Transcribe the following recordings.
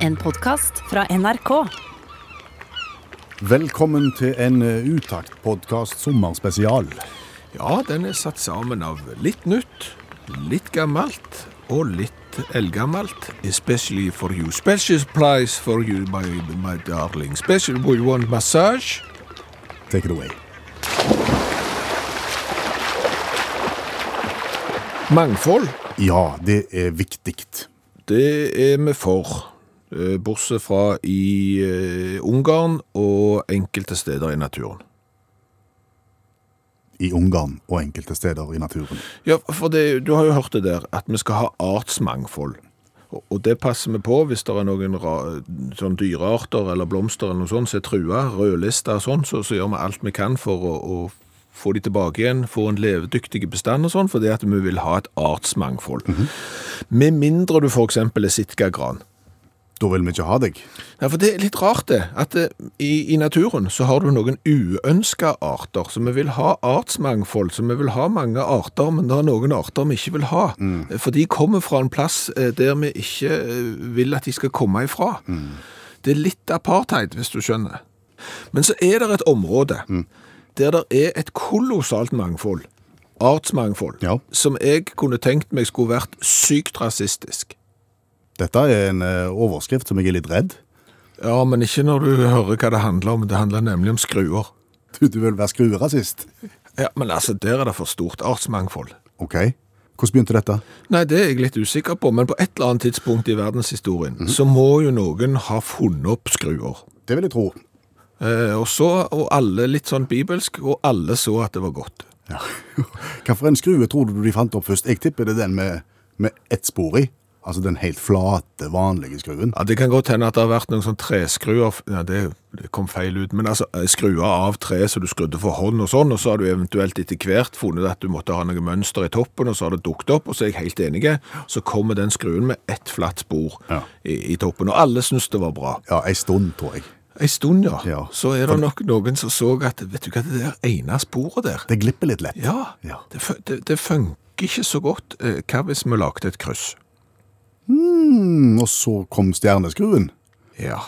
En podkast fra NRK. Velkommen til en eh, Utakt-podkast sommerspesial. Ja, den er satt sammen av litt nytt, litt gammelt og litt eldgammelt. Especially for you. Special price for you, my, my darling. Special, we want massage. Take it away. Mangfold, Ja, det er viktig. det er vi for. Eh, Bortsett fra i eh, Ungarn og enkelte steder i naturen. I Ungarn og enkelte steder i naturen. Ja, for det, du har jo hørt det der, at vi skal ha artsmangfold. Og, det passer vi på hvis det er noen ra, sånn dyrearter eller blomster eller noe sånt som er trua, rødlista og sånn, så, så gjør vi alt vi kan for å, å få de tilbake igjen, få en levedyktig bestand og sånn, fordi at vi vil ha et artsmangfold. Med mindre du eksempel er sitkagran. Da vil vi ikke ha deg. Ja, for det er litt rart det, at det, i, i naturen så har du noen uønska arter, så vi vil ha artsmangfold, så vi vil ha mange arter, men det er noen arter vi ikke vil ha. For de kommer fra en plass eh, der vi ikke eh, vil at de skal komme ifra. Det er litt apartheid, hvis du skjønner. Men så er det et område der det er et kolossalt mangfold, artsmangfold, Ja. som jeg kunne tenkt meg skulle vært sykt rasistisk. Dette er en eh, overskrift som jeg er litt redd. Ja, men ikke når du hører hva det handler om. Det handler nemlig om skruer. Du, du vil være skruerasist. Ja, Men altså, der er det for stort artsmangfold. Ok. Hvordan begynte dette? Nei, det er jeg litt usikker på, men på et eller annet tidspunkt i verdenshistorien så må jo noen ha funnet opp skruer. Det vil jeg tro. Eh, og så, og alle litt sånn bibelsk, og alle så at det var godt. Ja. Hva for en skrue tror du de fant opp først? Jeg tipper det er den med, med ett spor i. Altså den helt flate, vanlige skruen. Ja, Det kan godt hende at det har vært noen sånn treskruer, ja, det, det kom feil ut, men altså eh, skruer av tre så du skrudde for hånd og sånn, og så har du eventuelt etter hvert funnet at du måtte ha noe mønster i toppen, og så har det dukket opp, og så er jeg helt enig, så kommer den skruen med ett flatt spor Ja. i, i toppen, og alle synes det var bra. Ja, ei stund, tror jeg. En stund, ja. Ja. Så er det nok noen som så at, vet du hva, det der ene sporet der, Det glipper litt lett. ja, Ja. Det, det, det funker ikke så godt. Eh, Hva hvis vi lagde et kryss? Mm, og så kom stjerneskruen. Ja,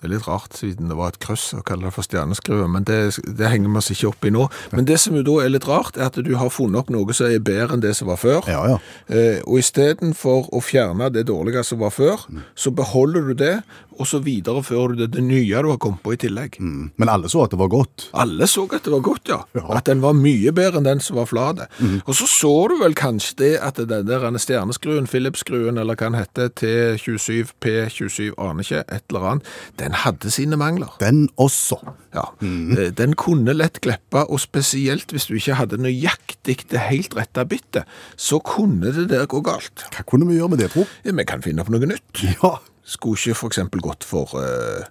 det er litt rart siden det var et kryss å kalle det for stjerneskrue, men det, det henger vi oss ikke opp i nå. Men det som jo da er litt rart, er at du har funnet opp noe som er bedre enn det som var før. Ja, ja. Eh, og istedenfor å fjerne det dårlige som var før, så beholder du det, og så viderefører du det, det nye du har kommet på i tillegg. Mm. Men alle så at det var godt. Alle så at det var godt, ja. Ja. At den var mye bedre enn den som var flate. Og så så du vel kanskje det at den der stjerneskruen, Philips-skruen, eller hva den heter, T27, P27, aner ikke, et eller annet, den hadde sine mangler. Den også. Ja. Mm. Den kunne lett glippe, og spesielt hvis du ikke hadde nøyaktig det helt rette bittet, så kunne det der gå galt. Hva kunne vi gjøre med det, tro? Ja, Vi kan finne opp noe nytt. Ja, Skulle ikke eksempel gått for eh,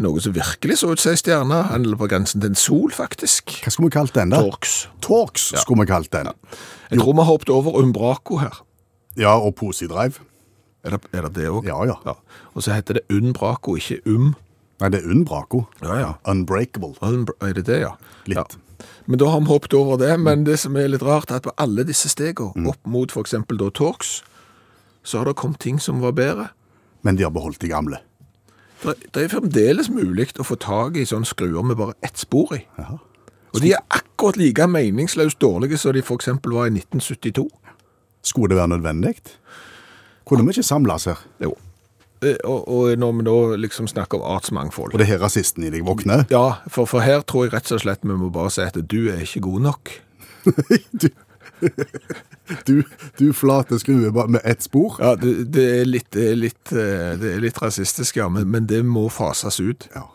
noe som virkelig så ut som ei stjerne, eller på grensen til en sol, faktisk. hva skulle vi kalt den da? Torx. Torx skulle vi kalt den. Jeg tror vi har hoppet over Umbraco her. Ja, og Posi-drive. Er det er det, òg? Ja, ja. Og så heter det Unbraco, ikke Um. Nei, det er Unbraco. Ja, ja. Unbreakable. Unbra- Er det det, ja? Litt. Ja. Men da har vi hoppet over det. Men det som er litt rart, er at på alle disse stegene, opp mot eksempel da Torx, så har det kommet ting som var bedre. Men de har beholdt de gamle. Det er- fremdeles mulig å få tak i sånne skruer med bare ett spor i. Jaha. Og de er akkurat like meningsløst dårlige som de eksempel var i 1972. Skulle det være nødvendig? Kunne vi ikke samles her? Jo. Eh, Og, og når vi da liksom snakker om artsmangfold Og det her rasisten i deg våkner? Ja, for, for her tror jeg rett og slett vi må bare si at du er ikke god nok. du, du, du flate skrue med ett spor? Ja, det, det, er, litt, det, litt, eh, det er litt rasistisk, ja, men, men det må fases ut. Ja.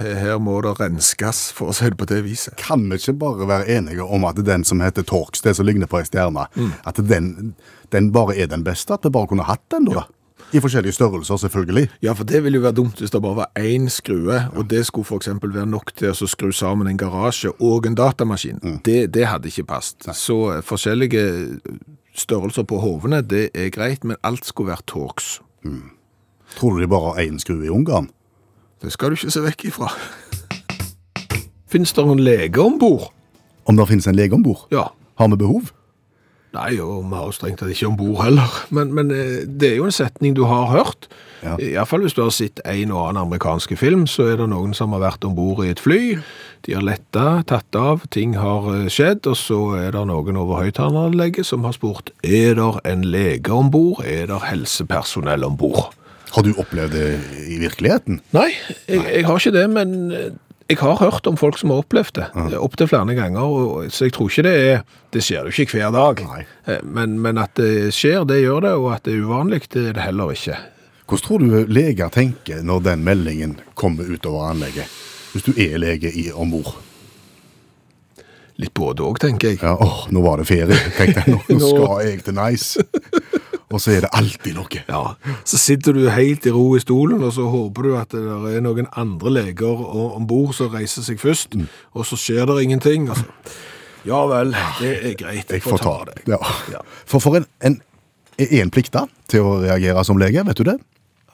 her, her må det renskes, for å si det på det viset. Kan vi ikke bare være enige om at den som heter Torx, det som ligner på ei stjerne, at den, den bare er den beste? At vi bare kunne hatt den, da? I forskjellige størrelser, selvfølgelig. Ja, for det ville jo være dumt hvis det bare var én skrue, og det skulle eksempel være nok til å skru sammen en garasje og en datamaskin. Det, det hadde ikke passet. Så eh, forskjellige størrelser på hovene, det er greit, men alt skulle være Torx. Tror du de bare har én skrue i Ungarn? Det skal du ikke se vekk ifra. Finnes det noen lege om bord? Om det finnes en lege om bord? Ja. Har vi behov? Nei, og vi har jo strengt tatt ikke om bord heller. Men, men eh, det er jo en setning du har hørt. Ja. Iallfall hvis du har sett en og annen amerikanske film, så er det noen som har vært om bord i et fly. De har letta, tatt av, ting har eh, skjedd, og så er det noen over høyttaleranlegget som har spurt er det en lege om bord, er det helsepersonell om bord. Har du opplevd det i virkeligheten? Nei, jeg, jeg har ikke det, men eh, jeg har hørt om folk som har opplevd det, ja. opptil flere ganger, og, så jeg tror ikke det er Det skjer jo ikke hver dag, Eh, men, men at det skjer, det gjør det, og at det er uvanlig, det er det heller ikke. Hvordan tror du leger tenker når den meldingen kommer utover anlegget? Hvis du er lege i om bord? Litt både òg, tenker jeg. Ja, åh, nå var det ferie. tenkte jeg, nå Nå- skal jeg til Nice. Og så er det alltid noe. Ja, Så sitter du helt i ro i stolen, og så håper du at det er noen andre leger om bord som reiser seg først, og så skjer det ingenting. Altså. Ja vel, det er greit. Jeg får ta det. Ja. Ja. For, for en, en, er en plikta til å reagere som lege, vet du det?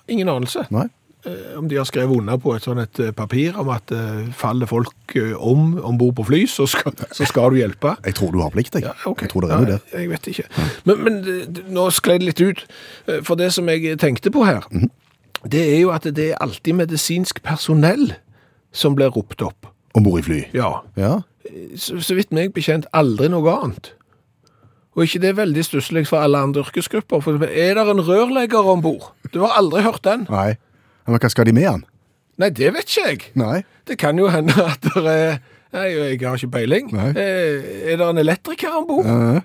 Ingen anelse. Nei? Eh, Om de har skrevet under på et sånt et eh, papir om at eh, faller folk om om bord på fly, så skal, så skal du hjelpe. Jeg tror du har plikt, jeg. Ja, okay. Jeg tror det er noe der. Jeg vet ikke. Men, men nå skled det litt ut. For det som jeg tenkte på her, Mhm. det er jo at det er alltid medisinsk personell som blir ropt opp. Om bord i fly. Ja. Ja. Så, så vidt meg bekjent aldri noe annet. Og ikke det er veldig stusslig for alle andre yrkesgrupper. For er det en rørlegger om bord? Du har aldri hørt den? Nei. Men hva skal de med han? Nei, det vet ikke jeg. Nei. Det kan jo hende at det er Nei, jeg har ikke peiling. Nei. Eh, Er det en elektriker om bord? Eh,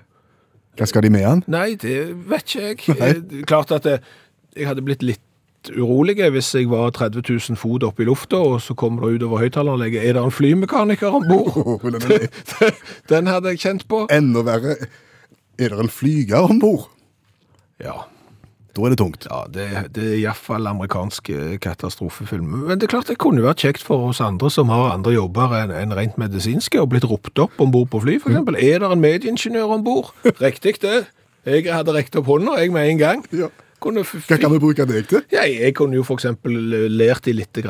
hva skal de med han? Nei, det vet ikke jeg. Nei. Eh, Klart at det, jeg hadde blitt litt urolig hvis jeg var 30 000 fot oppe i lufta, og så kommer det utover høyttaleranlegget. Er det en flymekaniker om bord? Oh, den Den hadde jeg kjent på. Enda verre. Er det en flyger om bord? Ja. Da er det tungt. Ja, det, det er iallfall amerikansk katastrofefilm. Men det er klart det kunne vært kjekt for oss andre som har andre jobber enn en rent medisinske, og blitt ropt opp om bord på fly, f.eks. eksempel. Er det en medieingeniør om bord? Riktig, det. Jeg hadde rekt opp hånda, jeg, med en gang. Ja. Kunne Hva kan vi bruke deg til? Ja, jeg kunne jo eksempel lært de litt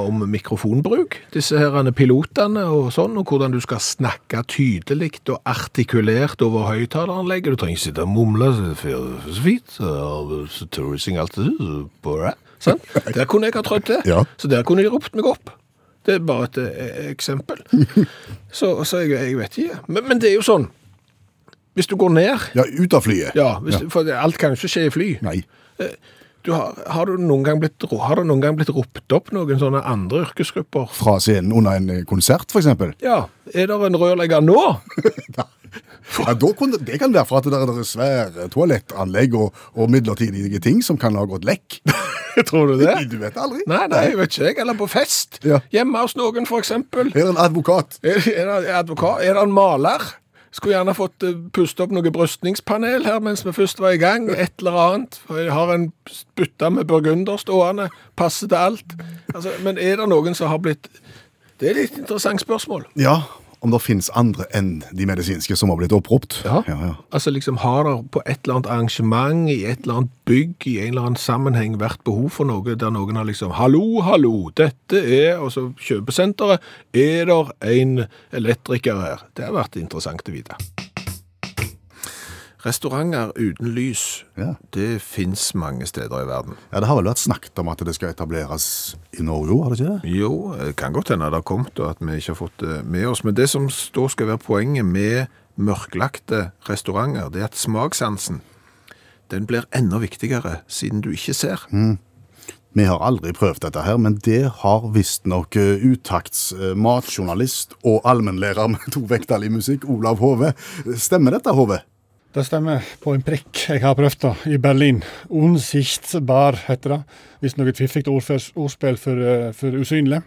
om mikrofonbruk, disse her pilotene og sånn, og hvordan du skal snakke tydelig og artikulert over høyttaleranlegget. Du trenger ikke sitte og mumle, så det fint, touristing alt det, så bare, sant? Der kunne jeg ha trødd til, Ja. så der kunne de ropt meg opp. Det er bare et eh, eksempel. Så, så jeg, jeg vet ikke. Men, men det er jo sånn, hvis du går ned, Ja, ut av flyet. ja, hvis, for alt kan jo ikke skje i fly. Nei. Du har, har, du noen gang blitt, har det noen gang blitt ropt opp noen sånne andre yrkesgrupper? Fra scenen under en eh, konsert, eksempel. Ja, er det en rørlegger nå? Ja, kunne, det kan være for at det er svære toalettanlegg og, og midlertidige ting som kan ha gått lekk. Tror du det? Du vet aldri. Nei, nei, jeg vet ikke jeg. Eller på fest. Ja. Hjemme hos noen, for eksempel. det er en advokat. Er, er det advokat? Er det en maler? Skulle gjerne fått uh, puste opp noe brystningspanel her mens vi først var i gang. Et eller annet. For jeg har en bytte med burgunder stående. Passer til alt. Altså, men er det noen som har blitt Det er et litt interessant spørsmål. Ja, om det finnes andre enn de medisinske som har blitt oppropt. Ja. ja, ja. Altså liksom Har det på et eller annet arrangement, i et eller annet bygg, i en eller annen sammenheng vært behov for noe der noen har liksom Hallo, hallo, dette er Og så kjøpesenteret. Er det en elektriker her? Det har vært interessant å vite. Restauranter uten lys, Ja. det fins mange steder i verden. ja, Det har vel vært snakket om at det skal etableres i Norge òg, har det ikke det? Jo, det kan godt hende det har kommet, og at vi ikke har fått det med oss. Men det som da skal være poenget med mørklagte restauranter, det er at smakssansen den blir enda viktigere siden du ikke ser. Vi har aldri prøvd dette her, men det har visstnok uh, utakts eh, matjournalist og allmennlærer med to i musikk, Olav Hove. Stemmer dette, Hove? Det stemmer på en prikk. Jeg har prøvd det i Berlin. Unsichtbar heter det. Visstnok et fiffig ordspill for, eh, for usynlig.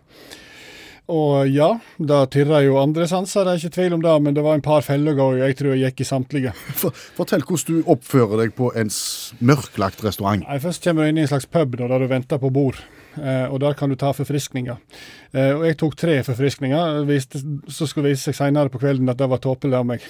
Og ja, det tirrer jo andre sanser, det er ikke tvil om det, men det var en par feller og jeg tror jeg gikk i samtlige. For, fortell hvordan du oppfører deg på en mørklagt restaurant. Nei, Først kommer du inn i en slags pub da, der du venter på bord, eh, og der kan du ta forfriskninger. Eh, og jeg tok tre forfriskninger, viste, så skulle det vise seg senere på kvelden at det var tåpelig av meg.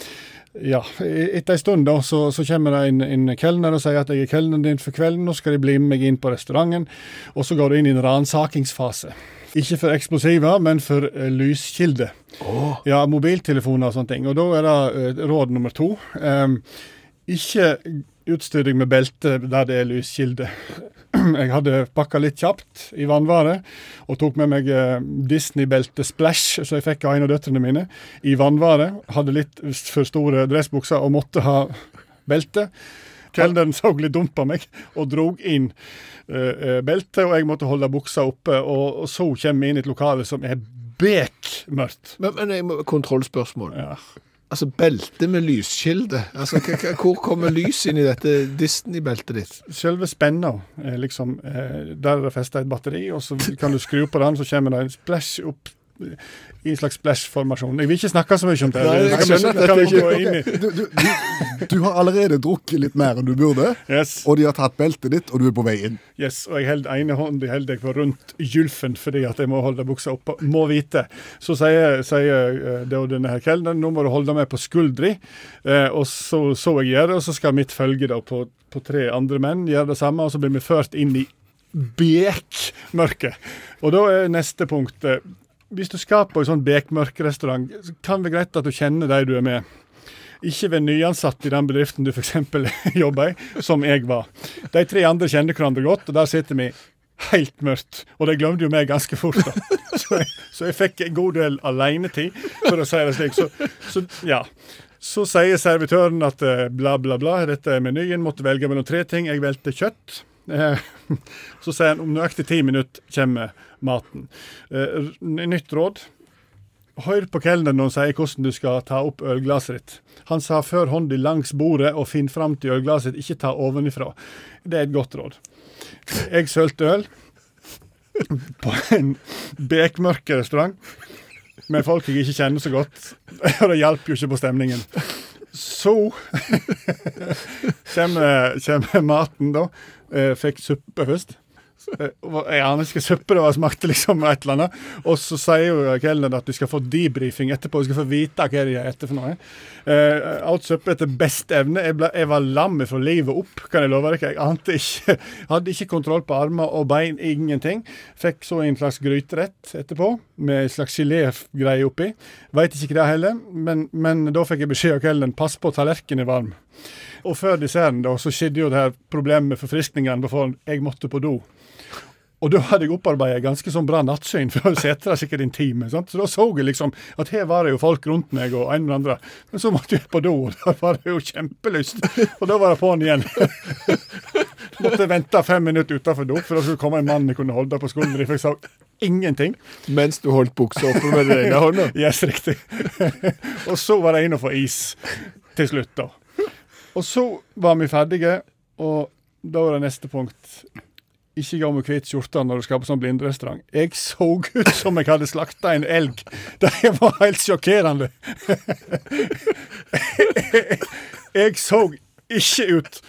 Ja, Etter en stund da, så, så kommer det en, en kelner og sier at jeg er kelneren din for kvelden, nå skal de bli med meg inn på restauranten. Og så går du inn i en ransakingsfase. Ikke for eksplosiver, men for eh, lyskilde. Ja, mobiltelefoner og sånne ting. Og da er det uh, råd nummer to. Um, Ikke utstyr deg med belte der det er lyskilde. Jeg hadde pakka litt kjapt i vannvare og tok med meg eh, Disney-belte Splash, så jeg fikk av en av døtrene mine, i vannvare. Hadde litt for store dressbukser og måtte ha belte. Kelneren så litt dumt på meg og drog inn uh, beltet, og jeg måtte holde buksa oppe. Og, og så kommer vi inn i et lokale som er bekmørkt. Men, men jeg må- kontrollspørsmål. Ja. Altså, belte med lyskilde. Altså, hvor kommer lys inn i dette Disney-beltet ditt? Selve spenna er liksom eh, Der er det festa et batteri, og så kan du skru på den, så kommer det en splash opp i en slags splash-formasjon. Jeg vil ikke snakke så mye om det. Nei, jeg skjønner at dette ikke- i. Du, du, du, du har allerede drukket litt mer enn du burde, Yes. og de har tatt beltet ditt, og du er på vei inn. Yes, og jeg holder ene hånden holder jeg på rundt gylfen fordi at jeg må holde buksa oppe. Må vite. Så sier, sier eh, og denne her kelneren nå må du holde meg på skuldri. Eh, og så så jeg gjøre det, og så skal mitt følge da på, på tre andre menn gjøre det samme, og så blir vi ført inn i bekmørket. Og da er neste punkt eh, Hvis du skal på en sånn bekmørkrestaurant, så kan det være greit at du kjenner de du er med. Ikke ved nyansatt i den bedriften du f.eks. jobber i, som jeg var. De tre andre kjenner hverandre godt, og der sitter vi helt mørkt. Og de glemte jo meg ganske fort. da. Så jeg, så jeg fikk en god del alenetid, for å si det slik. Så, så ja. Så sier servitøren at eh, bla, bla, bla, dette er menyen, måtte velge mellom tre ting. Jeg valgte kjøtt. Eh, Så sier han om nøyaktig ti minutter kommer maten. Eh, Nytt råd. Hør på kelneren når han sier hvordan du skal ta opp ølglasset ditt. Han sa før hånda langs bordet og finn fram til ølglasset ikke ta ovenifra. Det er et godt råd. Jeg sølte øl på en bekmørk restaurant med folk jeg ikke kjenner så godt, og det hjalp jo ikke på stemningen. Så kommer, maten, da. Eh, Fikk suppe først. Jeg aner hva suppe det var, smakte liksom et eller annet. Og så sier jo kelneren at du skal få debrifing etterpå, du skal få vite hva de spiser for noe. Uh, alt suppe etter beste evne. Jeg, ble, jeg var lam fra livet opp, kan jeg love dere. Jeg ante ikke, hadde ikke kontroll på armer og bein, ingenting. Fikk så en slags gryterett etterpå, med en slags gelégreie oppi. Veit ikke det heller, men, men da fikk jeg beskjed av kelneren pass på tallerkenen er varm. Og før desserten da, så skjedde jo det her problemet med forfriskningene jeg måtte på do. Og da hadde jeg opparbeidet ganske sånn bra nattsyn, for jeg sittet der sikkert en time. Sant? Så da så jeg liksom at her var det jo folk rundt meg og en eller andre. Men så måtte jeg på do, og da var det jo kjempelyst. Og da var det på'n igjen. måtte vente fem minutter utafor do, for da skulle komme en mann jeg kunne holde på skulderen. For jeg sa ingenting. Mens du holdt buksa oppe med den ene hånda? Yes, riktig. og så var det inn og få is til slutt, da. Og så var vi ferdige, og da var det neste punkt. Ikke gå med hvit skjorte når du skal på sånn blinderestaurant. Jeg så ut som jeg hadde slakta en elg. Det var helt sjokkerende. Jeg så ikke ut.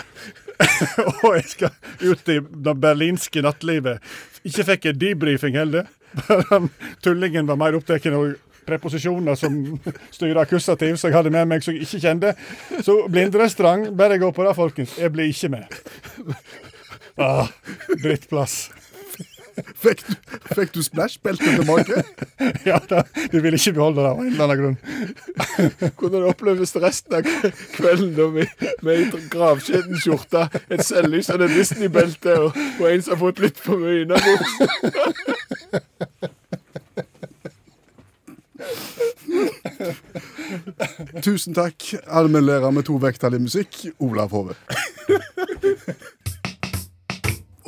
Og jeg skal ut i det berlinske nattlivet. Ikke fikk jeg debrifing heller. Tullingen var mer opptatt av preposisjoner som styrer akkusativ, som jeg hadde med meg som jeg ikke kjente. Så blinderestaurant, bare gå på det, folkens. Jeg blir ikke med. Ah, drittplass. Fikk du, fikk du splash-beltet tilbake? Ja, da, de ville ikke beholde det av en eller annen grunn. Hvordan oppleves resten av kvelden da med, med ei gravskjeden skjorte, et selvlysende Disney-belte og, og en som har fått litt for mye innabords? Tusen takk, allmennlærer med to vekttall i musikk, Olav Hove.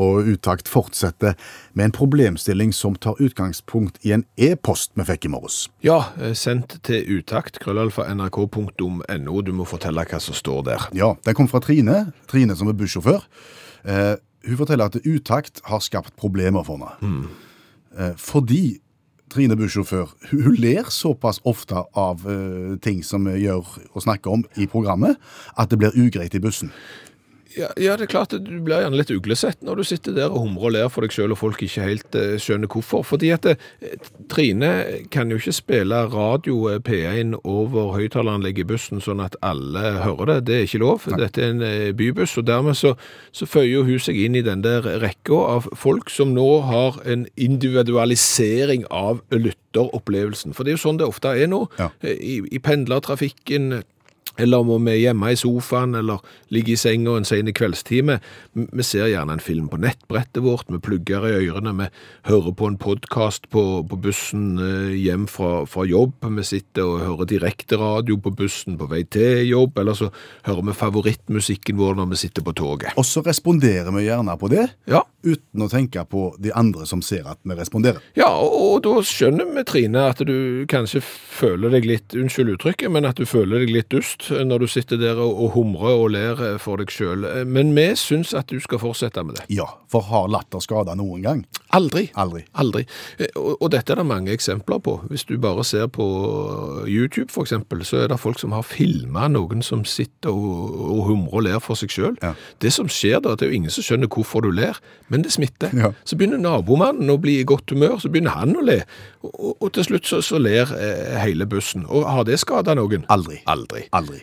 Og Utakt fortsetter med en problemstilling som tar utgangspunkt i en e-post vi fikk i morges. Ja, eh, sendt til utakt, krøllalfa.nrk.no. Du må fortelle hva som står der. Ja, Den kom fra Trine, Trine som er bussjåfør. Eh, hun forteller at utakt har skapt problemer for henne. Eh, fordi Trine bussjåfør hun, ler såpass ofte av ting som vi gjør og snakker om i programmet, at det blir ugreit i bussen. Ja, ja, det er klart at du blir gjerne litt uglesett når du sitter der og humrer og ler for deg selv, og folk ikke helt eh, skjønner hvorfor. Fordi at eh, Trine kan jo ikke spille radio eh, P1 over høyttaleranlegget i bussen sånn at alle hører det. Det er ikke lov. Dette er en eh, bybuss, og dermed så, så føyer hun seg inn i den der rekka av folk som nå har en individualisering av lytteropplevelsen. For det er jo sånn det ofte er nå. Ja. Eh, I, i pendlertrafikken eller om vi er hjemme i sofaen, eller ligger i senga en sen kveldstime. Vi ser gjerne en film på nettbrettet vårt, vi plugger i ørene, vi hører på en podkast på, på bussen eh, hjem fra, fra jobb, vi sitter og hører direkte radio på bussen på vei til jobb, eller så hører vi favorittmusikken vår når vi sitter på toget. Og så responderer vi gjerne på det, Ja, uten å tenke på de andre som ser at vi responderer. Ja, og, og da skjønner vi, Trine, at du kanskje føler deg litt, unnskyld uttrykket, men at du føler deg litt dust når du sitter der og, humrer og ler eh, for deg sjøl. Men vi syns at du skal fortsette med det. Ja, for har latter skada noen gang? Aldri. Aldri. Aldri. Eh, Og, og dette er det mange eksempler på. Hvis du bare ser på YouTube, eksempel, så er det folk som har filma noen som sitter og, og humrer og ler for seg sjøl. Ja. Det som skjer da, det er jo ingen som skjønner hvorfor du ler, men det smitter. Ja. Så begynner nabomannen å bli i godt humør, så begynner han å le. Og, og, og til slutt så, så ler eh, hele bussen. Og har det skada noen? Aldri. Aldri. Aldri.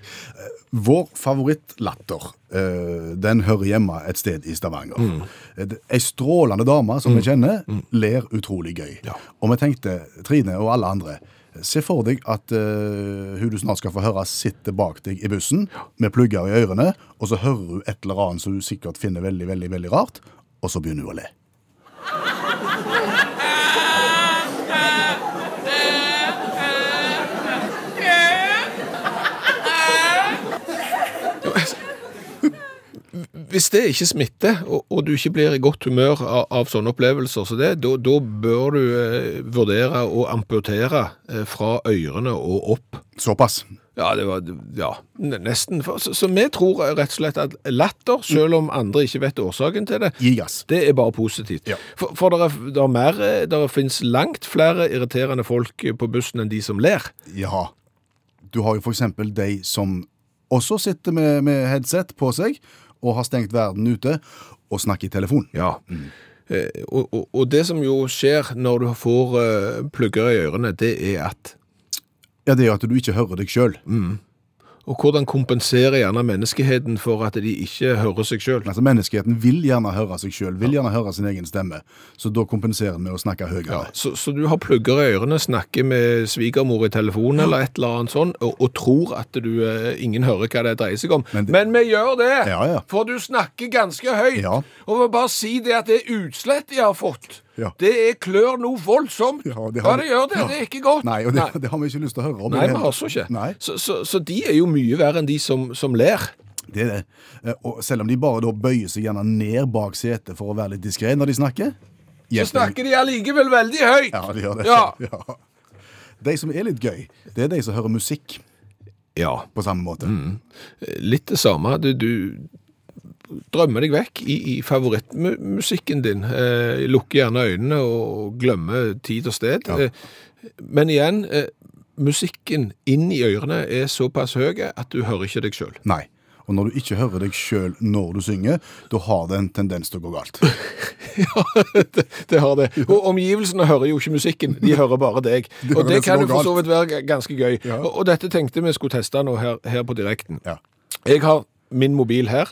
Vår favorittlatter, eh, den hører hjemme et sted i Stavanger. Mm. Ei strålende dame som vi kjenner, ler utrolig gøy. Ja. Og vi tenkte, Trine og alle andre, se for deg at uh, hun du snart skal få høre sitter bak deg i bussen, med plugger i ørene, og så hører hun et eller annet som hun sikkert finner veldig, veldig, veldig rart, og så begynner hun å le. Hvis det ikke smitter, og, og du ikke blir i godt humør av, av sånne opplevelser som det, da bør du eh, vurdere å amputere eh, fra ørene og opp. Såpass. Ja, det var ja, nesten. Så, så vi tror rett og slett at latter, selv om andre ikke vet årsaken til det, yes. det er bare positivt. Ja. For, for det, er, er mer, det finnes langt flere irriterende folk på bussen enn de som ler. Ja. Du har jo for eksempel de som også sitter med, med headset på seg, og har stengt verden ute, og snakker i telefon. Ja. Mm. og, og, og det som jo skjer når du får eh, plugger i ørene, det er at Ja, det er at du ikke hører deg sjøl. Og hvordan kompenserer gjerne menneskeheten for at de ikke hører seg sjøl? Altså, menneskeheten vil gjerne høre seg sjøl, vil gjerne høre sin egen stemme. Så da kompenserer vi med å snakke høyere. Ja, så, så du har plugger i ørene, snakker med svigermor i telefonen eller et eller annet sånn, og, og tror at du, eh, ingen hører hva det dreier seg om. Men Men, vi gjør det! Ja, ja. For du snakker ganske høyt. Og vi bare si det at det er utslett jeg har fått, Ja. det er klør noe voldsomt. Ja, det Ja, det gjør det. Ja. Det er ikke godt. Nei, og det, det har vi ikke lyst til å høre om. Nei, vi har så ikke. Nei, Så, så, så de er jo mye verre enn de som, som ler. det er det. Eh, Og selv om de bare da bøyer seg gjerne ned bak setet for å være litt diskré når de snakker Så hjelper det. snakker de allikevel veldig høyt. Ja, de gjør det. Ja. De som er litt gøy, det er de som hører musikk Ja, på samme måte. litt det samme. Du, du drømmer deg vekk i, i favorittmusikken din. Eh, lukker gjerne øynene og glemme tid og sted. Ja. Eh, men igjen, eh, musikken inn i ørene er såpass høy at du hører ikke deg sjøl. Nei. Og når du ikke hører deg sjøl når du synger, da har det en tendens til å gå galt. Ja, det, det har det. Og omgivelsene hører jo ikke musikken, de hører bare deg. hører Og det det kan jo for så vidt være ganske gøy. Ja. Og, og dette tenkte vi skulle teste nå her, her på direkten. Ja. Jeg har min mobil her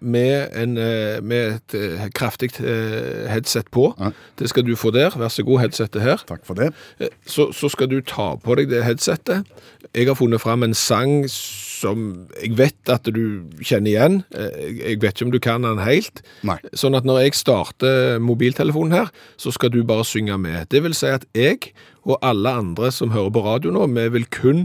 med, en, eh, med et eh, kraftig eh, headset på. Ja. Det skal du få der. Vær så god, headsetet her. Takk for det. Eh, Så, så skal du ta på deg det headsetet. Jeg har funnet fram en sang som jeg vet at du kjenner igjen. Eh, Jeg vet ikke om du kan den helt. Nei. Sånn at når jeg starter mobiltelefonen her, så skal du bare synge med. Det vil si at jeg og alle andre som hører på radio nå, vi vil kun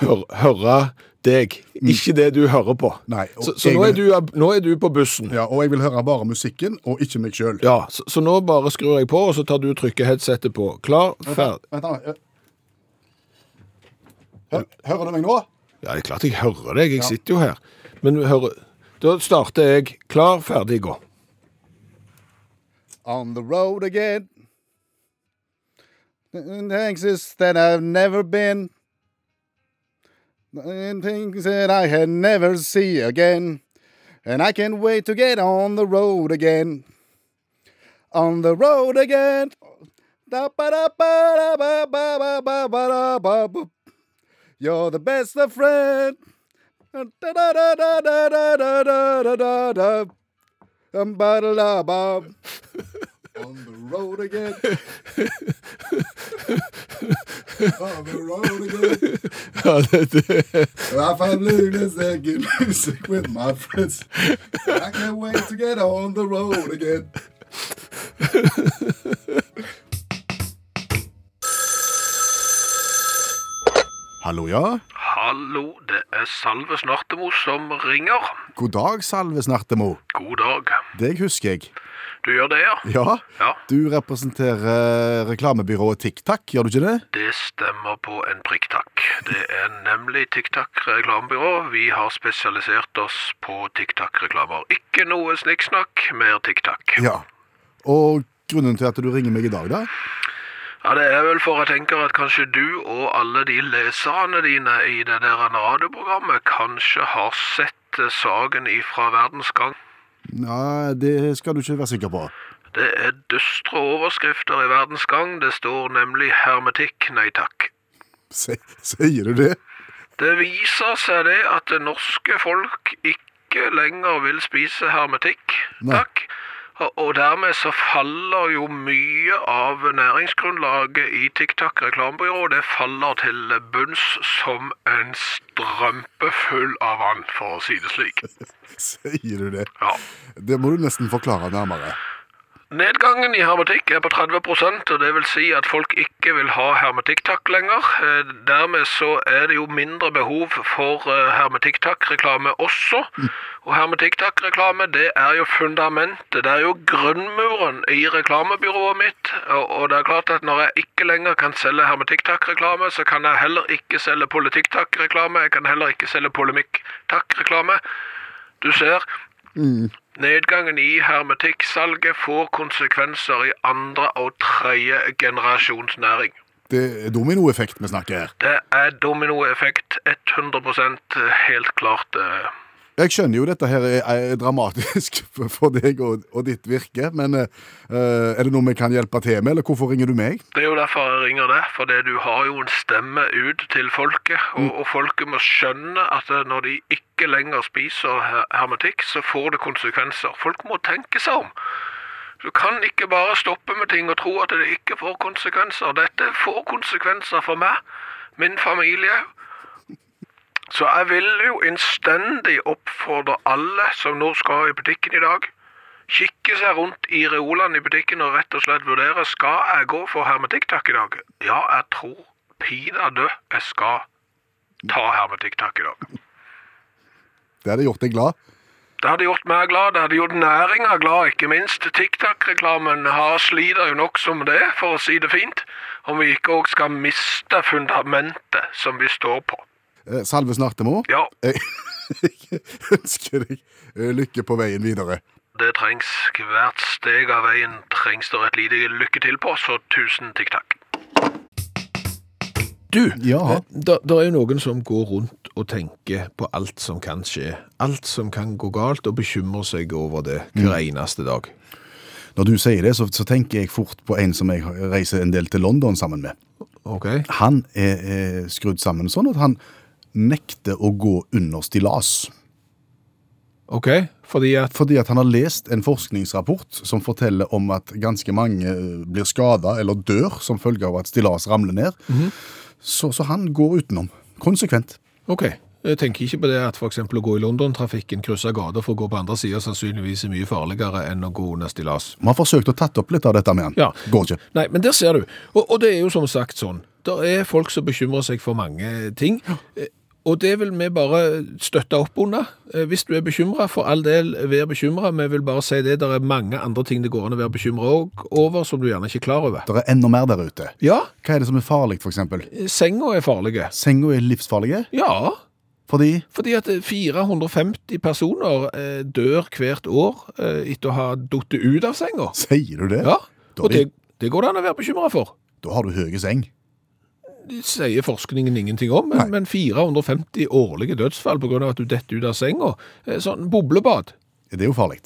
hør, høre deg, ikke det du hører på. Nei, så så nå, er du, nå er du på bussen. Ja, Og jeg vil høre bare musikken, og ikke meg sjøl. Ja, så, så nå bare skrur jeg på, og så tar du trykker på. Klar, ferdig. Vent, Hører du meg nå? Ja, det er klart jeg hører deg, jeg sitter jo her. Men hører, da starter jeg. Klar, ferdig, gå. On the road again. Things that I've never been. And things that I had never see again. And I can't wait to get on the road again. On the road again. You're the best of friend. On the road again. On the road again. Ja, det, det. If I'm living this good music with my friends. I can't wait to get on the road again. Hallo, ja? Hallo, det er Salve Snartemo som ringer. God dag, Salve Snartemo. God dag. Deg husker jeg. Du gjør det, ja? Ja, Ja. du representerer reklamebyrået TikTak, gjør du ikke det? Det stemmer på en prikk, takk. Det er nemlig TikTak reklamebyrå. Vi har spesialisert oss på TikTak-reklamer. Ikke noe snikksnakk, mer TikTak. Ja. Og grunnen til at du ringer meg i dag, da? Ja, Det er vel for jeg tenker at kanskje du og alle de leserne dine i det der radioprogrammet kanskje har sett saken ifra Verdens Gang. Nei, det skal du ikke være sikker på. Det er dystre overskrifter i Verdens Gang. Det står nemlig 'hermetikk, nei takk'. Se, sier du det? Det viser seg det at det norske folk ikke lenger vil spise hermetikk, Nei. takk. Og- dermed så faller jo mye av næringsgrunnlaget i TikTok reklamebyrå. Det faller til bunns som en strømpe full av vann, for å si det slik. Sier du det? Ja. Det må du nesten forklare nærmere. Nedgangen i hermetikk er på 30% og det vil si at folk ikke vil ha hermetikktakk lenger. Eh, Dermed så er det jo mindre behov for eh, hermetikktakk-reklame også. Og hermetikktakk-reklame det er jo fundamentet, det er jo grunnmuren i reklamebyrået mitt. Og det er klart at når jeg ikke lenger kan selge hermetikktakk-reklame, så kan jeg heller ikke selge politikktakk-reklame, jeg kan heller ikke selge polemikk-takk-reklame. Du ser, Nedgangen i hermetikksalget får konsekvenser i andre og tredje generasjons næring. Det er dominoeffekt vi snakker her. Det er dominoeffekt 100% helt klart. Jeg skjønner jo dette her er, er dramatisk for- deg og, og ditt virke, men uh, er det noe vi kan hjelpe til med, eller hvorfor ringer du meg? Det er jo derfor jeg ringer deg, for du har jo en stemme ut til folket, og, og folket må skjønne at eh, når de ikke lenger spiser hermetikk, så får det konsekvenser. Folk må tenke seg om. Du kan ikke bare stoppe med ting og tro at det ikke får konsekvenser. Dette får konsekvenser for meg, min familie. Så jeg vil jo innstendig oppfordre alle som nå skal i butikken i dag, kikke seg rundt i reolene i butikken og rett og slett vurdere skal jeg gå for hermetikktakk i dag. Ja, jeg tror pinadø jeg skal ta hermetikktakk i dag. Det hadde gjort deg glad. Det hadde gjort meg glad, det hadde gjort næringa glad, ikke minst. TikTok-reklamen har sliter jo nok som det, for å si det fint, om vi ikke òg skal miste fundamentet som vi står på. Eh, Salve Snartemo, Ja, jeg ønsker deg eh, lykke på veien videre. det trengs. Hvert steg av veien trengs det et lite lykke til på, så tusen tikk-takk. Du, Ja. det er jo noen som går rundt og tenker på alt som kan skje. Alt som kan gå galt, og bekymrer seg over det hver eneste dag. Når du sier det, så, så tenker jeg fort på en som jeg reiser en del til London sammen med. Ok? Han er, er skrudd sammen sånn at han nekter å gå under stillas. Ok, fordi at Fordi at han har lest en forskningsrapport som forteller om at ganske mange eh, blir skada eller dør som følge av at stillas ramler ned. så, så han går utenom. Konsekvent. Ok, jeg tenker ikke på det at eksempel å gå i London-trafikken, krysse gater for å gå på andre sida, sannsynligvis er mye farligere enn å gå under stillas. Vi har forsøkt å tatt opp litt av dette med han. Ja. Går ikke. Nei, men der ser du. Og, og det er jo som sagt sånn. Det er folk som bekymrer seg for mange ting. Eh, Og det vil vi bare støtte opp under. Eh, Hvis du er bekymra, for all del, vær bekymra. Vi vil bare si det. Det er mange andre ting det går an å være bekymra over, som du gjerne ikke er klar over. Det er enda mer der ute. Ja, Hva er det som er farlig, f.eks.? senga er farlige. Senga er livsfarlige Ja, fordi fordi at 450 personer eh, dør hvert år eh, etter å ha falt ut av senga. Sier du det? Ja, og det, det går det an å være bekymra for. Da har du høye seng. Sier forskningen ingenting om, men, men 450 årlige dødsfall av at du detter ut av senga. eh, Sånn boblebad. Det er jo farlig.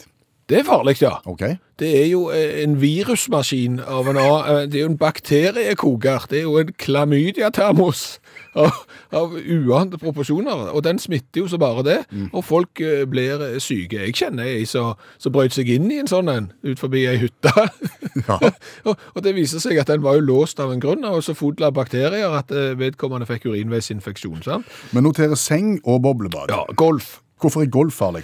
Det er farlig, ja. Okay. Det er jo eh, en virusmaskin av en annen eh, Det er jo en bakteriekoker. Det er jo en klamydia-termos av, av uante proporsjoner. Og den smitter jo så bare det. Og folk eh, blir syke. Jeg kjenner ei som brøt seg inn i en sånn en ut forbi ei hytte. Ja. og, og det viser seg at den var jo låst av en grunn, og så full av bakterier at vedkommende fikk urinveisinfeksjon. sant? Men noterer seng og boblebad. Ja, golf. Hvorfor er golf farlig?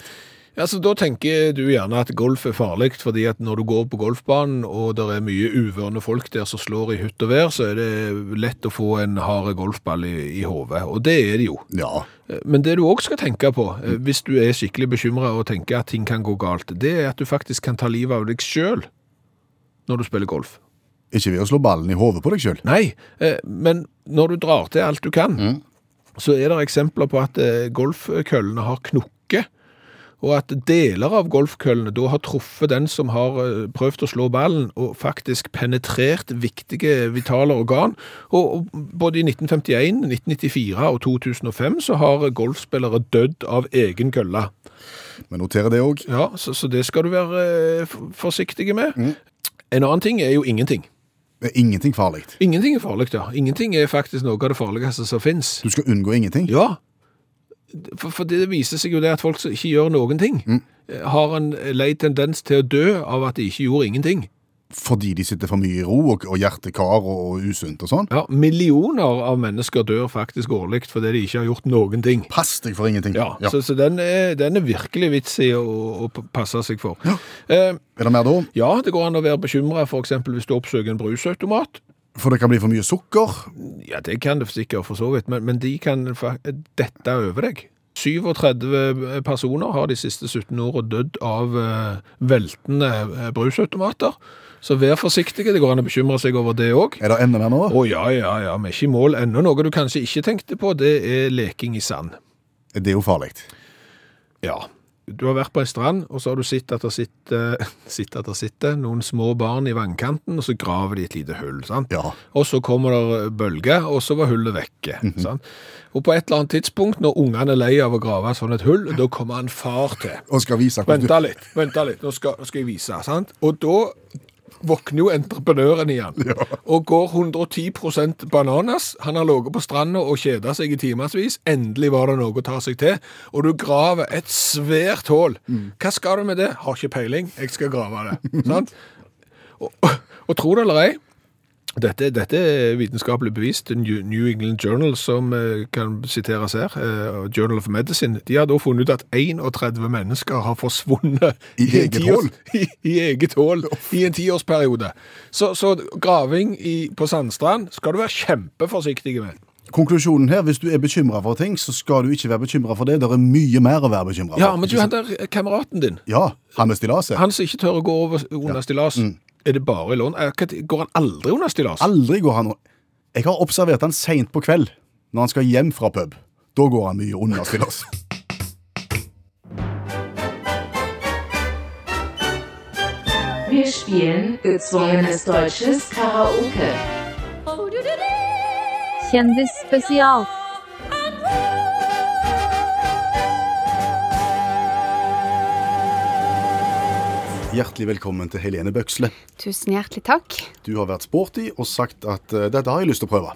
Ja, så Da tenker du gjerne at golf er farlig, fordi at når du går på golfbanen og det er mye uvørne folk der som slår i hytt og vær, så er det lett å få en hard golfball i, i hodet. Og det er det jo. Ja. Men det du òg skal tenke på, eh, hvis du er skikkelig bekymra og tenker at ting kan gå galt, det er at du faktisk kan ta livet av deg sjøl når du spiller golf. Ikke ved å slå ballen i hodet på deg sjøl. Nei, eh, men når du drar til alt du kan, så er det eksempler på at eh, golfkøllene har knukket, og at deler av golfkøllene da har truffet den som har eh, prøvd å slå ballen, og faktisk penetrert viktige vitale organ. Og, både i 1951, 1994 og 2005 så har golfspillere dødd av egen kølle. Men noterer det òg. Ja, så, så det skal du være eh, forsiktig med. En annen ting er jo ingenting. Ingenting farlig. Ingenting er farlig, ja. Ingenting er faktisk noe av det farligste som finnes. Du skal unngå ingenting. Ja, for, for det viser seg jo det at folk som ikke gjør noen ting, mm. har en lei tendens til å dø av at de ikke gjorde ingenting. Fordi de sitter for mye i ro og, og hjertekar og, og usunt og sånn. Ja, Millioner av mennesker dør faktisk årlig fordi de ikke har gjort noen ting. Pass deg for ingenting. Ja, Så, så den, er, den er virkelig vits i å, å passe seg for. Ja. Eh, Er det mer da? ja, det går an å være bekymra f.eks. hvis du oppsøker en brusautomat. For det kan bli for mye sukker. Ja, det kan det sikkert for så vidt, men, men de kan dette over deg. 37 personer har de siste 17 åra dødd av eh, veltende eh, brusautomater. Så vær forsiktige, det går an å bekymre seg over det òg. Er det enda mer nå? Å ja, ja, ja, vi er ikke i mål ennå. Noe du kanskje ikke tenkte på, det er leking i sand. Det er jo farlig. Ja. Du har vært på en strand, og så har du sett at det sitter, sett at det sitter noen små barn i vannkanten, og så graver de et lite hull. sant? Ja. Og så kommer det bølger, og så var hullet vekke. sant? Og på et eller annet tidspunkt, når ungene er lei av å grave sånn et hull, da kommer en far til. Og skal vise hvordan Vent litt, vent litt, nå skal, skal jeg vise. sant? Og da våkner jo entreprenøren igjen, og går 110% bananas. Han har ligget på stranda og kjeda seg i timevis. Endelig var det noe å ta seg til. Og du graver et svært hull. Hva skal du med det? Har ikke peiling, jeg skal grave det. sant? Og, og tro det eller ei, dette, dette er vitenskapelig bevist. New England Journal, som eh, kan siteres her, eh, Journal of Medicine, de har da funnet ut at 31 mennesker har forsvunnet I i eget hål? I, I eget i en tiårsperiode. Så, så graving i, på sandstrand skal du være kjempeforsiktig med. Konklusjonen her, hvis du er bekymra for ting, så skal du ikke være bekymra for det. Det er mye mer å være bekymra for. Ja, men du, henter han der kameraten din, Ja, han med stillaset. han som ikke tør å gå over under stillas, er det bare i lån? Går han aldri under stillas? Aldri går han Jeg har observert han seint på kveld, når han skal hjem fra pub. Da går han mye under stillas. Wir spielen gezwungenes deutsches Karaoke. Kjendisspesial. Hjertelig velkommen til Helene Bøksle. Tusen hjertelig takk. Du har vært sporty og sagt at eh, dette har jeg lyst til å prøve.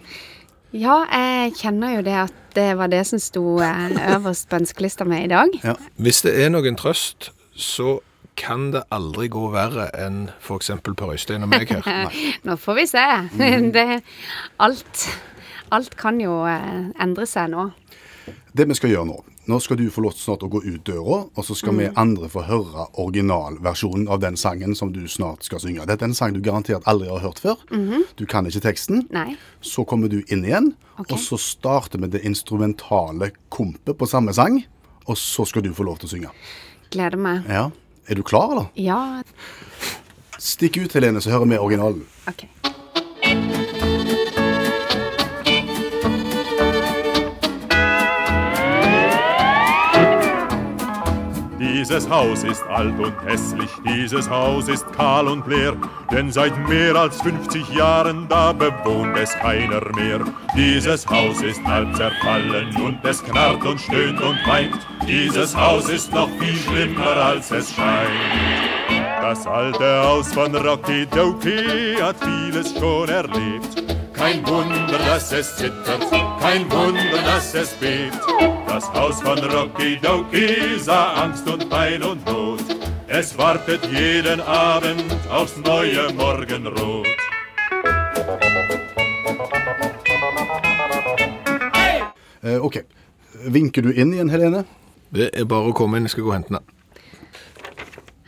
Ja, jeg kjenner jo det at det var det som sto eh, øverst på ønskelista mi i dag. Hvis det er noen trøst, så kan det aldri gå verre enn f.eks. Per Øystein og meg her. Nå får vi se. Det, alt, alt kan jo eh, endre seg nå. Det vi skal gjøre nå Nå skal du få lov snart å gå ut døra, og så skal vi andre få høre originalversjonen av den sangen som du snart skal synge. Dette er en sang du garantert aldri har hørt før. Du kan ikke teksten. Nei. Så kommer du inn igjen, okay. og så starter vi det instrumentale kompet på samme sang. Og så skal du få lov til å synge. Gleder meg. Ja. Er du klar, eller? Ja, Stikk ut, Helene, så hører vi originalen. OK. Dieses Haus ist alt und hässlich, dieses Haus ist kahl und leer, denn seit mehr als 50 Jahren da bewohnt es keiner mehr. Dieses Haus ist halb zerfallen und es knarrt und stöhnt und weint. Dieses Haus ist noch viel schlimmer als es scheint. Das alte Haus von Rocky Dokie hat vieles schon erlebt. Kein Wunder, dass es zittert, kein Wunder, dass es bebt. Das Haus von Rocky Dokie sah Angst und Pein und Not. Es wartet jeden Abend aufs neue Morgenrot. Eh, ok. Vinker du inn igjen, Helene? Det er bare å komme inn, jeg skal gå og hente den.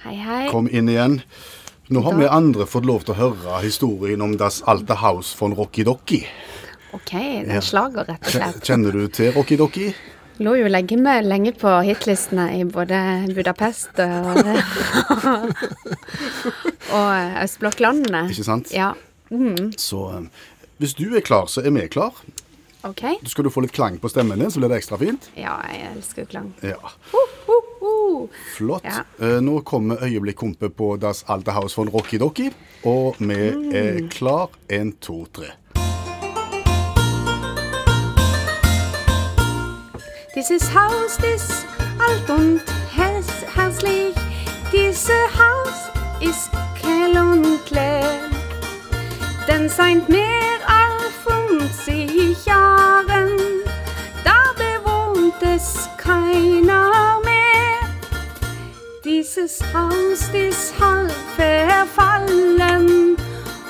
Hei, hei. Kom inn igjen. Nå har vi andre fått lov til å høre historien om Das alte Haus von Rocky Docky. OK, det er slager, rett og slett. Kjenner du til Rocky Docky? Lå jo lenge, med, lenge på hitlistene i både Budapest og, og østblokklandene. Ikke sant? Ja. Så eh, hvis du er klar, så er vi klar. OK. Så skal du få litt klang på stemmen din, så blir det ekstra fint. Ja, jeg elsker klang. Ja, uh, uh. Flott. Ja. Eh, Nå kommer øyeblikk kompe på Das alte Haus von Rocky Docky, og vi er klar. En, to, tre. Dieses Haus ist alt und hässlich. Dieses Haus ist kell und leer. Denn seit mehr als 50 Jahren, Dieses Haus ist halb verfallen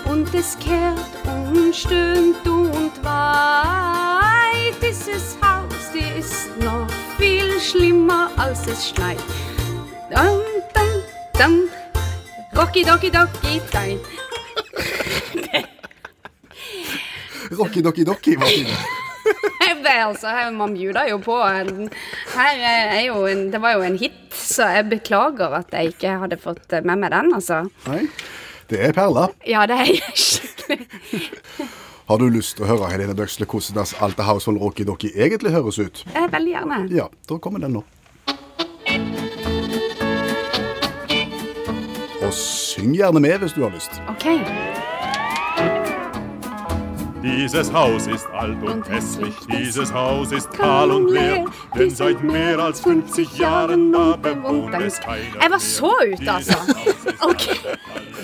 und es kehrt und stöhnt und weit. Dieses Haus ist noch viel schlimmer als es schneit. Dum, dum, dum. Rocky, docky, docky, dein. Rocky Docky Docky, hva Det er altså, her- man bjuder jo på Her er jo en Det var jo en hit, så jeg beklager at jeg ikke hadde fått med meg den, altså. Nei, det er perla. Ja, det er skikkelig. Har du lyst til å høre Helene Bøksle hvordan Das alte household von Rocky Docky egentlig høres ut? Eh, Veldig gjerne. Ja, da kommer den nå. Og syng gjerne med hvis du har lyst. OK. Dieses Haus ist alt und hässlich, dieses Haus ist kahl und leer, denn seit mehr als 50 Jahren da bewohnt es keiner Jeg var så ute, altså. OK.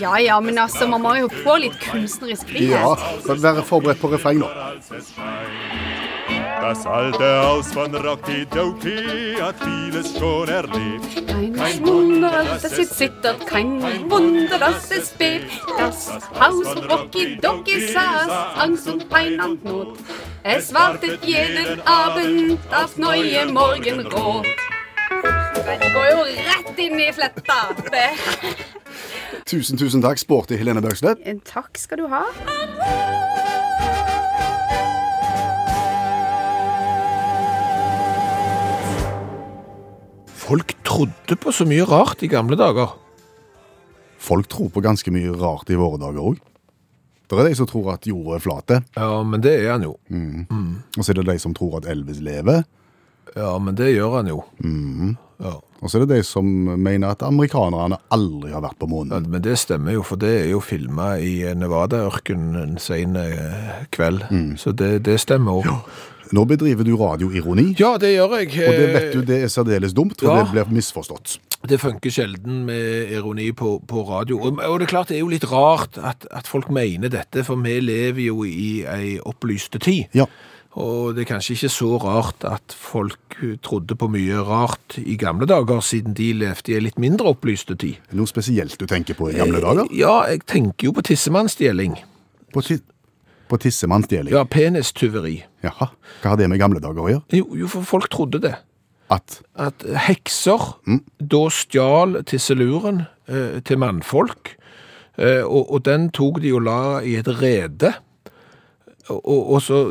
Ja ja, men altså, man må jo få litt kunstnerisk frihet. Ja, så Vær forberedt på refreng nå. Das alte Haus von Rocky Doki hat vieles schon erlebt. Kein Wunder, dass es zittert, kein Wunder, dass es bebt. Das Haus von Rocky Doki saß, Angst und Pein und Not. Es wartet jeden Abend auf neue Morgenrot. Det går jo rett inn i fletta. Tusen, tusen takk, sporty Helene Bøksle. Takk skal du ha. Folk trodde på så mye rart i gamle dager. Folk tror på ganske mye rart i våre dager òg. Det er de som tror at jorda er flat, Ja, men det er han jo. og så er det de som tror at Elvis lever. Ja, men det gjør han jo. Ja. Og så er det de som mener at amerikanerne aldri har vært på Ja. Men det stemmer jo, for det er jo filma i Nevada-ørkenen en sen eh, kveld. Så det, det stemmer òg. Nå bedriver du radioironi, Ja, det gjør jeg. og det vet du det er særdeles dumt, for Ja. det blir misforstått. Det funker sjelden med ironi på, på radio. Og, og det er klart det er jo litt rart at, at folk mener dette, for vi lever jo i ei opplyste tid. Ja. Og det er kanskje ikke så rart at folk trodde på mye rart i gamle dager, siden de levde i ei litt mindre opplyste tid. Noe spesielt du tenker på i gamle dager? Ja, jeg tenker jo på tissemannsstjeling. På, ti på tissemannsdeling? Ja, penistyveri. Jaha. Hva har det med gamle dager å gjøre? Jo, jo, for folk trodde det. At At hekser da stjal tisseluren eh, til mannfolk, eh, og, og den tok de og la i et rede, og, og, og så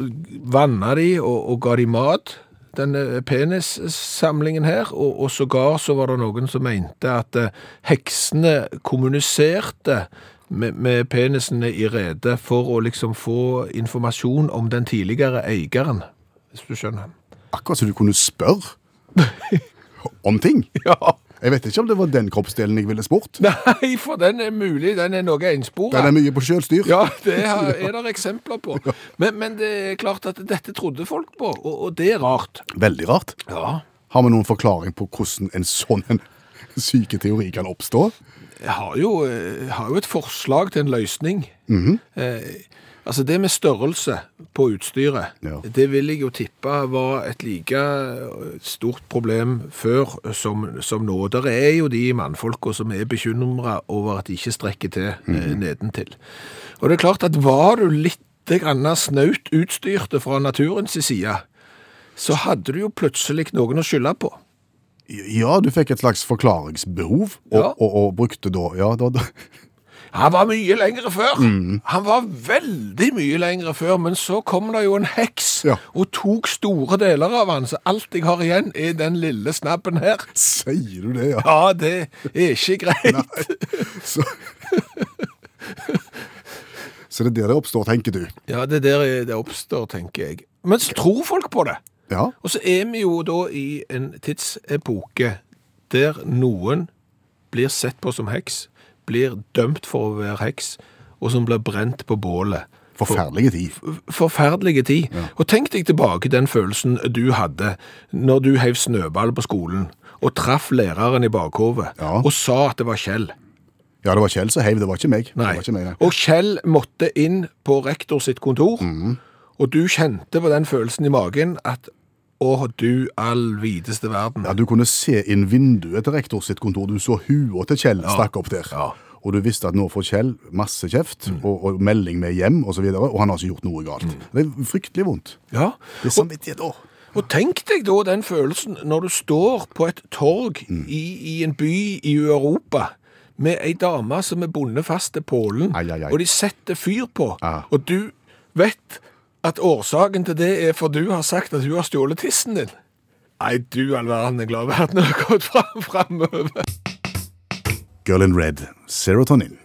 vanna de og, og ga de mat, denne penissamlingen her, og, og sågar så var det noen som mente at eh, heksene kommuniserte med, med penisene i redet for å liksom få informasjon om den tidligere eieren, hvis du skjønner. akkurat så du kunne spørre om ting. Ja. Jeg vet ikke om det var den kroppsdelen jeg ville spurt. Nei, for den er mulig, den er noe ensporet. Den er mye på sjølstyr. Ja, det er er det eksempler på. Men, men det er klart at dette trodde folk på, og, og det er rart. Veldig rart. Ja. Har vi noen forklaring på hvordan en sånn en syke teori kan oppstå? Jeg har jo, jeg har jo et forslag til en løsning. eh, altså det med størrelse på utstyret, Ja. det vil jeg jo tippe var et like eh, stort problem før som, som nå. Der er jo de mannfolka som er bekymra over at de ikke strekker til eh, nedentil. Og det er klart at var du litt snaut utstyrte fra naturens side, så hadde du jo plutselig noen å skylde på. Ja, du fikk et slags forklaringsbehov, og, Ja. og, og brukte da Ja, da, da Han var mye lengre før. Han var veldig mye lengre før, men så kom det jo en heks Ja. og tok store deler av han, så alt jeg har igjen er den lille snabben her. Sier du det, ja? Ja, det er ikke greit. Så, så det er der det oppstår, tenker du? Ja, det er der det oppstår, tenker jeg. Men så tror folk på det. Ja. Og så er vi jo da i en tidsepoke der noen blir sett på som heks, blir dømt for å være heks, og som blir brent på bålet. Forferdelige tid. forferdelige tid. Og tenk deg tilbake den følelsen du hadde når du heiv snøball på skolen og traff læreren i bakhovet Ja. og sa at det var Kjell. Ja, det var Kjell som heiv, det var ikke meg. Nei. ikke meg. Og Kjell måtte inn på rektor sitt kontor, mm. og du kjente på den følelsen i magen at å, du all videste verden. Ja, Du kunne se inn vinduet til rektor sitt kontor. Du så hua til Kjell stakk opp der. Ja. Mm. Og du visste at nå får Kjell masse kjeft og, og melding med hjem osv., og, så videre, og han har ikke gjort noe galt. Det er fryktelig vondt. Ja. Det er samvittighet òg. Og tenk deg da den følelsen når du står på et torg Mm. i, i en by i Europa med ei dame som er bundet fast til pålen, Ai, ai, ai. og de setter fyr på, ah. og du vet at årsaken til det er for du har sagt at hun har stjålet tissen din. Nei, du all verden er glad verden har gått fram framover. Girl in red, serotonin.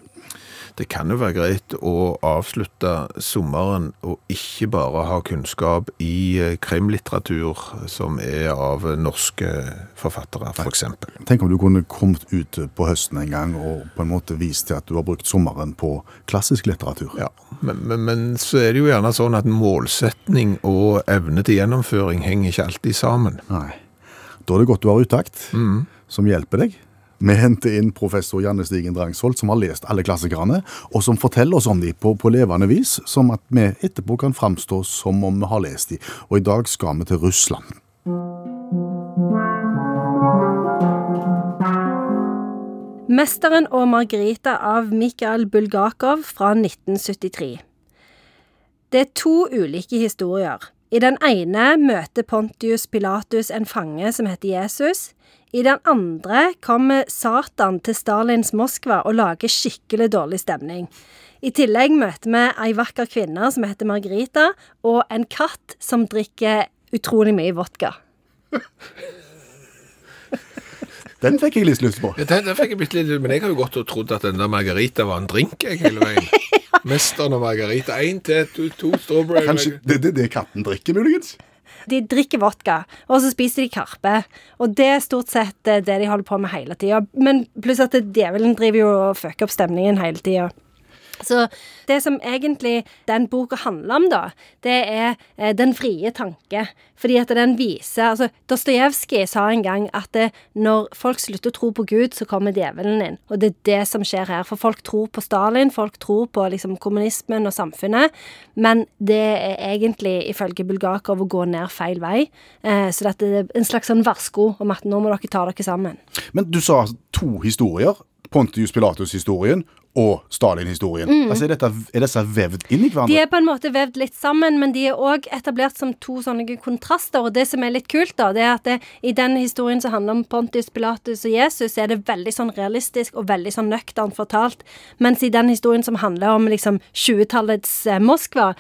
Det kan jo være greit å avslutte sommeren og ikke bare ha kunnskap i eh, krimlitteratur som er av norske forfattere, for eksempel. Tenk om du kunne kommet ut på høsten en gang og på en måte vist til at du har brukt sommeren på klassisk litteratur. Ja, men, men, men så er det jo gjerne sånn at målsetning og evne til gjennomføring henger ikke alltid sammen. Nei. Da er det godt du har uttakt, som hjelper deg. Vi henter inn professor Janne Stigen Drangsvold, som har lest alle klassikerne, og som forteller oss om de på, på levende vis, som at vi etterpå kan framstå som om vi har lest de. Og i dag skal vi til Russland. Mesteren og Margarita av Mikhail Bulgakov fra 1973. Det er to ulike historier. I den ene møter Pontius Pilatus en fange som heter Jesus. I den andre kommer Satan til Stalins Moskva og lager skikkelig dårlig stemning. I tillegg møter vi ei vakker kvinne som heter Margarita, og en katt som drikker utrolig mye vodka. Den fikk jeg litt lyst på. Ja, den, den fikk jeg litt, men jeg har jo gått og trodd at den der margarita var en drink jeg, hele veien. Mesteren og margarita. Én til, to, to strawberry. Kanskje det det, det katten drikker, muligens? De drikker vodka, og så spiser de karpe. Og det er stort sett eh, det de holder på med hele tida. Men pluss at djevelen driver jo og fucker opp stemningen hele tida. Så det som egentlig den boka handler om, da, det er eh, den frie tanke. Fordi at den viser altså Dostojevskij sa en gang at det, når folk slutter å tro på Gud, så kommer djevelen inn. Og det er det som skjer her. For folk tror på Stalin, folk tror på liksom kommunismen og samfunnet, men det er egentlig, ifølge Bulgakov, å gå ned feil vei. Eh, så dette er en slags sånn varsko om at nå må dere ta dere sammen. Men du sa to historier. Pontius Pilatus-historien og Stalin-historien. Altså, er, dette, er disse vevd inn i hverandre? De er på en måte vevd litt sammen, men de er òg etablert som to sånne kontraster. Og det som er litt kult, da, det er at det, i den historien som handler om Pontius Pilatus og Jesus, er det veldig sånn realistisk og veldig sånn nøkternt fortalt. Mens i den historien som handler om liksom 20-tallets eh, Moskva,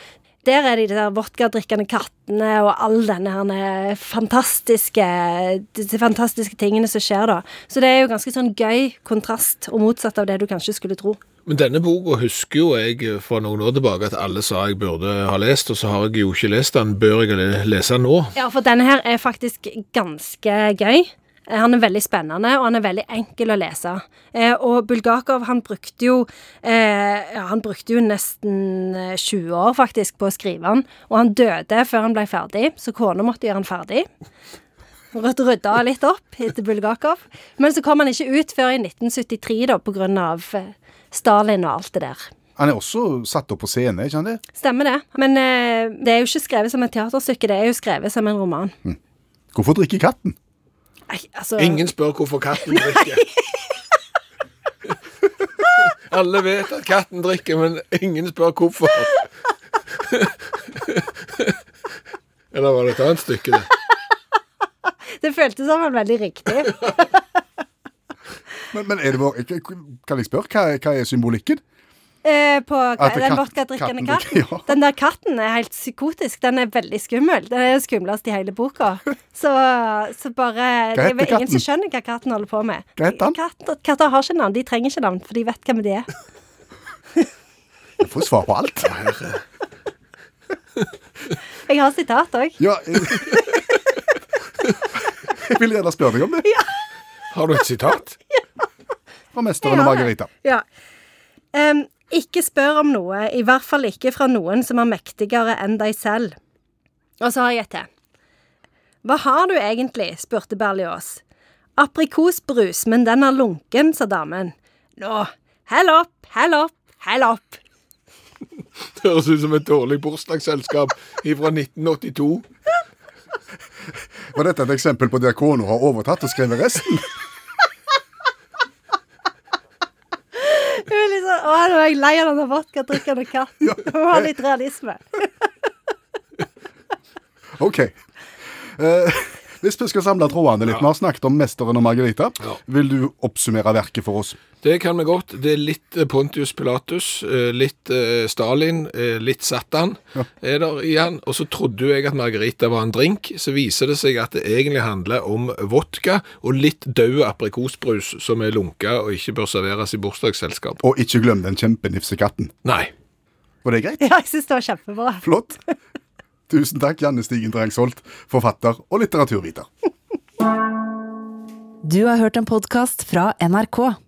der er de der vodkadrikkende kattene og all denne fantastiske Disse fantastiske tingene som skjer da. Så det er jo ganske sånn gøy kontrast, og motsatt av det du kanskje skulle tro. Men denne boka husker jo jeg fra noen år tilbake at alle sa jeg burde ha lest, og så har jeg jo ikke lest den. Bør jeg lese den nå? Ja, for denne her er faktisk ganske gøy. Eh, Han er veldig spennende, og han er veldig enkel å lese. Eh, og Bulgakov, han brukte jo eh, ja, Han brukte jo nesten eh, 20 år faktisk på å skrive han, og han døde før han ble ferdig, så kona måtte gjøre han ferdig. rydda litt opp etter Bulgakov. Men så kom han ikke ut før i 1973, da, eh, Stalin og alt det der. Han er også satt opp på scene, ikke sant det? Stemmer det. Men eh, det er jo ikke skrevet som et teaterstykke, det er jo skrevet som en roman. Hvorfor drikker katten? Nei, altså Ingen spør hvorfor katten drikker. Alle vet at katten drikker, men ingen spør hvorfor. Eller var det et annet stykke, det? Det føltes som en veldig riktig. Men, men er det vår, kan jeg spørre, hva, hva er symbolikken? Eh, på den katt- vodkadrikkende katten katten. ja. Den der katten er helt psykotisk. Den er veldig skummel. Den er det skumleste i hele boka. Så, så bare Det er ingen som skjønner hva katten holder på med. Katter, katter har ikke navn. De trenger ikke navn, for de vet hvem de er. Jeg får svar på alt. Jeg har sitat òg. Ja, jeg, jeg vil gjerne spørre deg om det. Har du et sitat? Ja. Fra 'Mesteren og Margarita'. Ja. Em, ikke spør om noe, i hvert fall ikke fra noen som er mektigere enn deg selv. Og så har jeg et til. Hva har du egentlig? spurte Berlioz. Aprikosbrus, men den er lunken, sa damen. Nå, hell opp, hell opp, hell opp. Det høres ut som et dårlig bursdagsselskap fra 1982. Var dette et eksempel på der kona har overtatt og skrevet resten? Hun er litt sånn, Å, nå er jeg lei av denne vodkadrikkende katten. Jeg må ha litt realisme. OK. Eh, hvis vi skal samle trådene litt, vi har snakket om 'Mesteren og Margarita'. Vil du oppsummere verket for oss? Det kan vi godt. Det er litt eh, Pontius Pilatus, eh, litt eh, Stalin, litt Satan er der igjen. Og så trodde jo jeg at Margarita var en drink. Så viser det seg at det egentlig handler om vodka og litt død aprikosbrus som er lunka og ikke bør serveres i bursdagsselskap. Og ikke glem den kjempenifse katten. Nei. Var det greit? Ja, jeg syns det var kjempebra. Flott. Tusen takk, Janne Stigen Drangsholt, forfatter og litteraturviter. Du har hørt en podkast fra NRK.